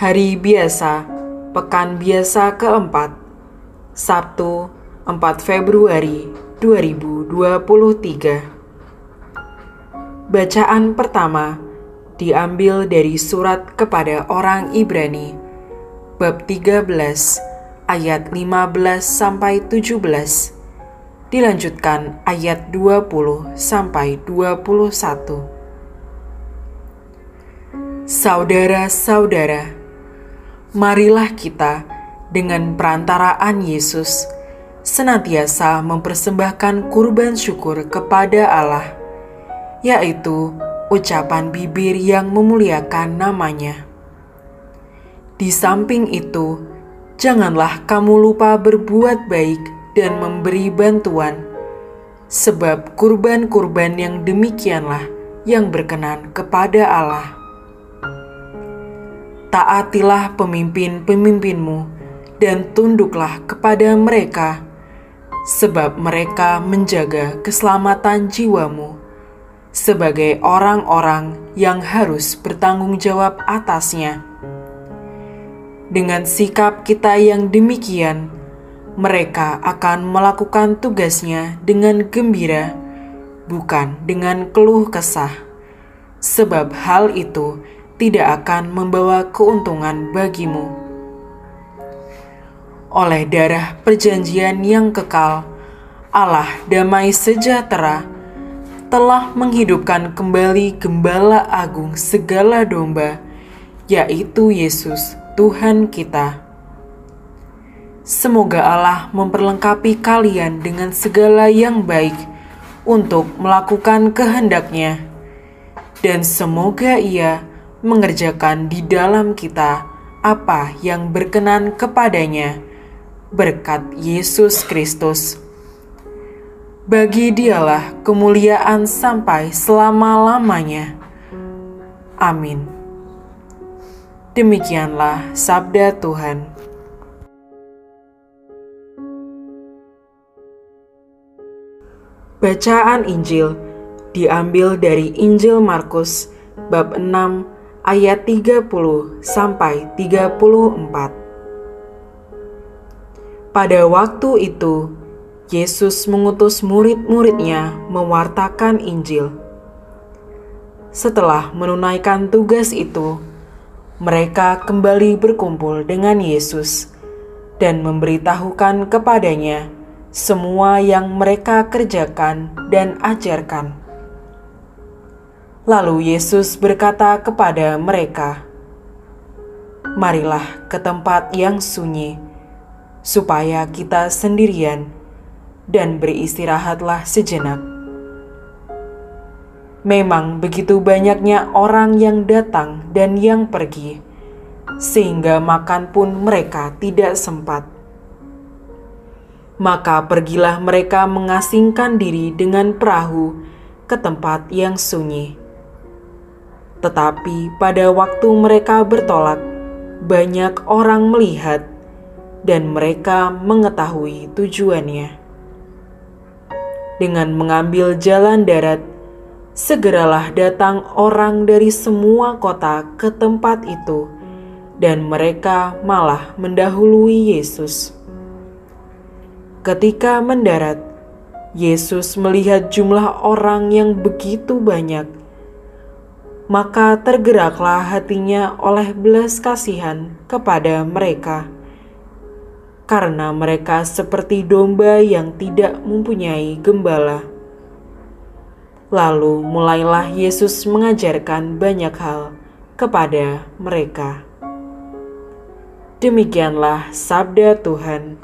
Hari biasa, pekan biasa keempat, Sabtu 4 Februari 2023. Bacaan pertama diambil dari surat kepada orang Ibrani, bab 13 ayat 15 sampai 17. Dilanjutkan ayat 20 sampai 21. Saudara-saudara, marilah kita dengan perantaraan Yesus senantiasa mempersembahkan kurban syukur kepada Allah, yaitu ucapan bibir yang memuliakan namanya. Di samping itu, janganlah kamu lupa berbuat baik dan memberi bantuan, sebab kurban-kurban yang demikianlah yang berkenan kepada Allah taatilah pemimpin-pemimpinmu dan tunduklah kepada mereka, sebab mereka menjaga keselamatan jiwamu sebagai orang-orang yang harus bertanggung jawab atasnya. Dengan sikap kita yang demikian, mereka akan melakukan tugasnya dengan gembira, bukan dengan keluh kesah, sebab hal itu tidak akan membawa keuntungan bagimu. Oleh darah perjanjian yang kekal, Allah damai sejahtera telah menghidupkan kembali gembala agung segala domba, yaitu Yesus, Tuhan kita. Semoga Allah memperlengkapi kalian dengan segala yang baik untuk melakukan kehendaknya, dan semoga Ia mengerjakan di dalam kita apa yang berkenan kepadanya berkat Yesus Kristus. Bagi dialah kemuliaan sampai selama-lamanya. Amin. Demikianlah sabda Tuhan. Bacaan Injil diambil dari Injil Markus bab 6 ayat 30 sampai 34. Pada waktu itu, Yesus mengutus murid-muridnya mewartakan Injil. Setelah menunaikan tugas itu, mereka kembali berkumpul dengan Yesus dan memberitahukan kepadanya semua yang mereka kerjakan dan ajarkan. Lalu Yesus berkata kepada mereka, "Marilah ke tempat yang sunyi, supaya kita sendirian dan beristirahatlah sejenak." Memang begitu banyaknya orang yang datang dan yang pergi, sehingga makan pun mereka tidak sempat. Maka pergilah mereka mengasingkan diri dengan perahu ke tempat yang sunyi tetapi pada waktu mereka bertolak, banyak orang melihat dan mereka mengetahui tujuannya. Dengan mengambil jalan darat, segeralah datang orang dari semua kota ke tempat itu, dan mereka malah mendahului Yesus. Ketika mendarat, Yesus melihat jumlah orang yang begitu banyak maka tergeraklah hatinya oleh belas kasihan kepada mereka, karena mereka seperti domba yang tidak mempunyai gembala. Lalu mulailah Yesus mengajarkan banyak hal kepada mereka. Demikianlah sabda Tuhan.